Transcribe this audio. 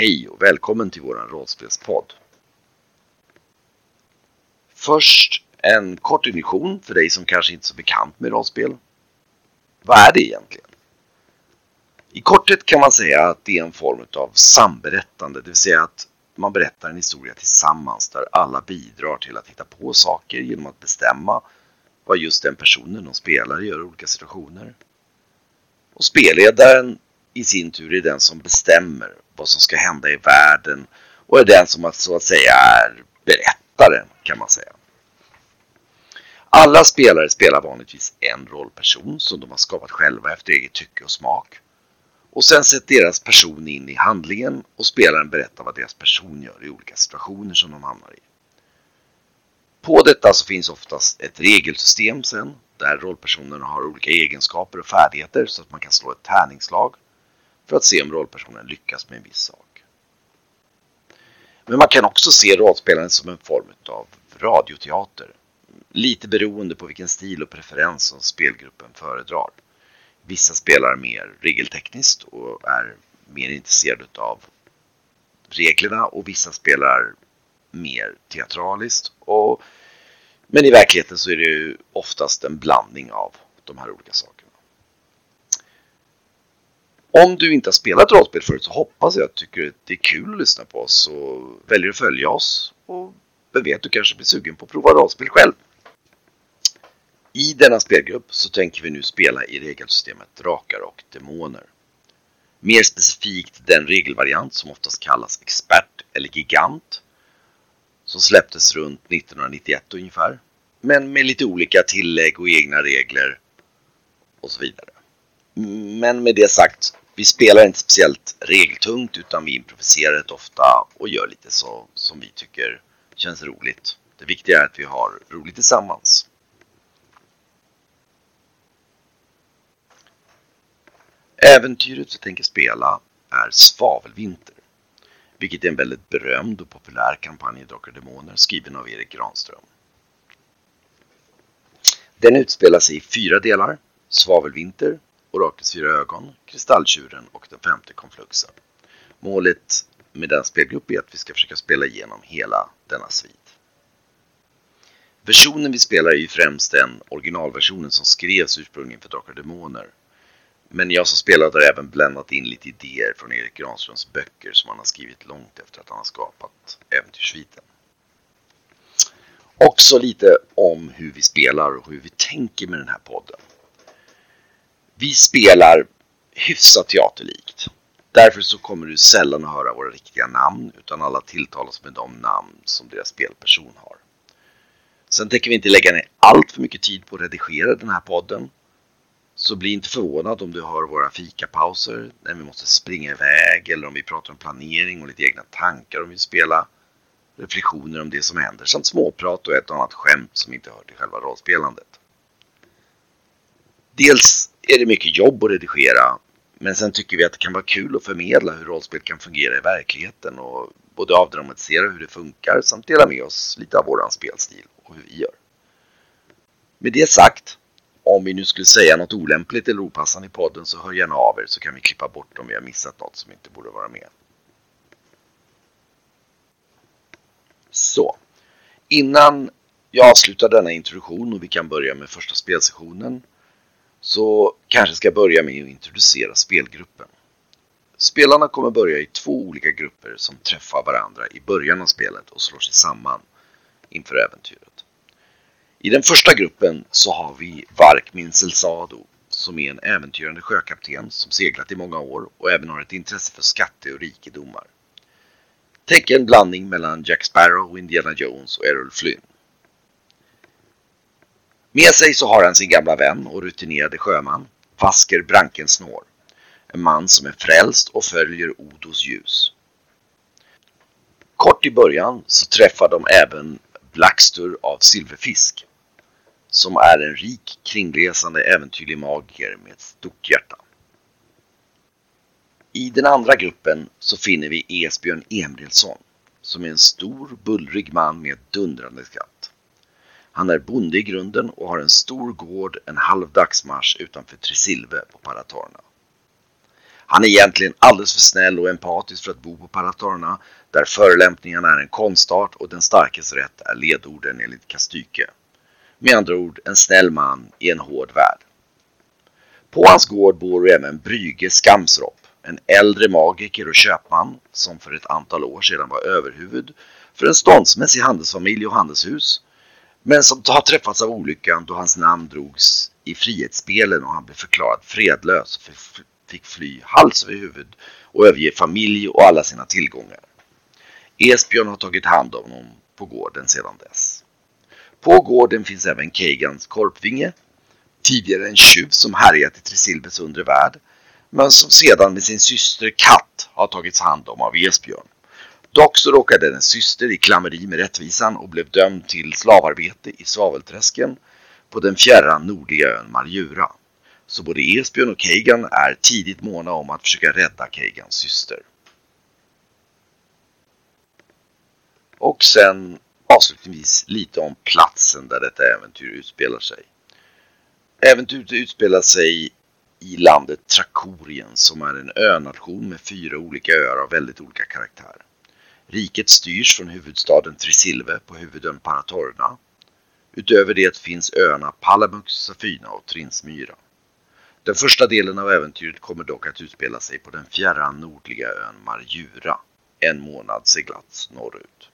Hej och välkommen till våran rollspelspodd. Först en kort introduktion för dig som kanske inte är så bekant med rollspel. Vad är det egentligen? I korthet kan man säga att det är en form av samberättande, det vill säga att man berättar en historia tillsammans där alla bidrar till att hitta på saker genom att bestämma vad just den personen de spelar gör i olika situationer. Och spelledaren i sin tur är den som bestämmer vad som ska hända i världen och är den som så att säga är berättaren kan man säga. Alla spelare spelar vanligtvis en rollperson som de har skapat själva efter eget tycke och smak. Och sen sätter deras person in i handlingen och spelaren berättar vad deras person gör i olika situationer som de hamnar i. På detta så finns oftast ett regelsystem sen där rollpersonerna har olika egenskaper och färdigheter så att man kan slå ett tärningslag för att se om rollpersonen lyckas med en viss sak. Men man kan också se rollspelandet som en form av radioteater. Lite beroende på vilken stil och preferens som spelgruppen föredrar. Vissa spelar mer regeltekniskt och är mer intresserade av reglerna och vissa spelar mer teatraliskt. Och, men i verkligheten så är det ju oftast en blandning av de här olika sakerna. Om du inte har spelat rollspel förut så hoppas jag att du tycker att det är kul att lyssna på oss och väljer att följa oss. Och vem vet, du kanske blir sugen på att prova rollspel själv. I denna spelgrupp så tänker vi nu spela i regelsystemet Drakar och Demoner. Mer specifikt den regelvariant som oftast kallas Expert eller Gigant. Som släpptes runt 1991 ungefär. Men med lite olika tillägg och egna regler och så vidare. Men med det sagt, vi spelar inte speciellt regeltungt utan vi improviserar rätt ofta och gör lite så som vi tycker känns roligt. Det viktiga är att vi har roligt tillsammans. Äventyret vi tänker spela är Svavelvinter, vilket är en väldigt berömd och populär kampanj i Drakar Demoner skriven av Erik Granström. Den utspelar sig i fyra delar, Svavelvinter, Oraklets fyra ögon, Kristalltjuren och den femte konfluxen. Målet med den spelgrupp är att vi ska försöka spela igenom hela denna svit. Versionen vi spelar är ju främst den originalversionen som skrevs ursprungligen för Drakar Demoner men jag som spelare har även blandat in lite idéer från Erik Granströms böcker som han har skrivit långt efter att han har skapat Äventyrssviten. Också lite om hur vi spelar och hur vi tänker med den här podden. Vi spelar hyfsat teaterlikt. Därför så kommer du sällan att höra våra riktiga namn utan alla tilltalas med de namn som deras spelperson har. Sen tänker vi inte lägga ner allt för mycket tid på att redigera den här podden så bli inte förvånad om du hör våra fikapauser när vi måste springa iväg eller om vi pratar om planering och lite egna tankar om vi spelar. Reflektioner om det som händer samt småprat och ett annat skämt som inte hör till själva rollspelandet. Dels är det mycket jobb att redigera men sen tycker vi att det kan vara kul att förmedla hur rollspel kan fungera i verkligheten och både avdramatisera hur det funkar samt dela med oss lite av våran spelstil och hur vi gör. Med det sagt om vi nu skulle säga något olämpligt eller opassande i podden så hör gärna av er så kan vi klippa bort om vi har missat något som inte borde vara med. Så, innan jag avslutar denna introduktion och vi kan börja med första spelsessionen så kanske ska börja med att introducera spelgruppen. Spelarna kommer börja i två olika grupper som träffar varandra i början av spelet och slår sig samman inför äventyret. I den första gruppen så har vi Vark Minselsado som är en äventyrande sjökapten som seglat i många år och även har ett intresse för skatte och rikedomar. Tänk en blandning mellan Jack Sparrow, Indiana Jones och Errol Flynn. Med sig så har han sin gamla vän och rutinerade sjöman, Vasker Brankensnår. En man som är frälst och följer Odos ljus. Kort i början så träffar de även Blackstur av Silverfisk som är en rik kringresande äventyrlig magiker med ett stort hjärta. I den andra gruppen så finner vi Esbjörn Emilsson som är en stor bullrig man med dundrande skatt. Han är bonde i grunden och har en stor gård en halv dagsmarsch utanför Tresilve på Paratorna. Han är egentligen alldeles för snäll och empatisk för att bo på Paratorna, där förolämpningarna är en konstart och den starkes rätt är ledorden enligt Kastyke. Med andra ord, en snäll man i en hård värld. På hans gård bor även Brygge Skamsropp, en äldre magiker och köpman som för ett antal år sedan var överhuvud för en ståndsmässig handelsfamilj och handelshus, men som har träffats av olyckan då hans namn drogs i frihetsspelen och han blev förklarad fredlös och fick fly hals över huvud och överge familj och alla sina tillgångar. Esbjörn har tagit hand om honom på gården sedan dess. På gården finns även Keigans korpvinge, tidigare en tjuv som härjat i Tresilves undre värld, men som sedan med sin syster Katt har tagits hand om av Esbjörn. Dock så råkade hennes syster i klammeri med rättvisan och blev dömd till slavarbete i svavelträsken på den fjärran nordliga ön Marjura. Så både Esbjörn och Keigan är tidigt måna om att försöka rädda Keigans syster. Och sen avslutningsvis lite om platsen där detta äventyr utspelar sig. Äventyret utspelar sig i landet Trakorien som är en önation med fyra olika öar av väldigt olika karaktär. Riket styrs från huvudstaden Trisilve på huvudön Paratorna. Utöver det finns öarna Palamux, Safina och Trinsmyra. Den första delen av äventyret kommer dock att utspela sig på den fjärran nordliga ön Marjura, en månad seglats norrut.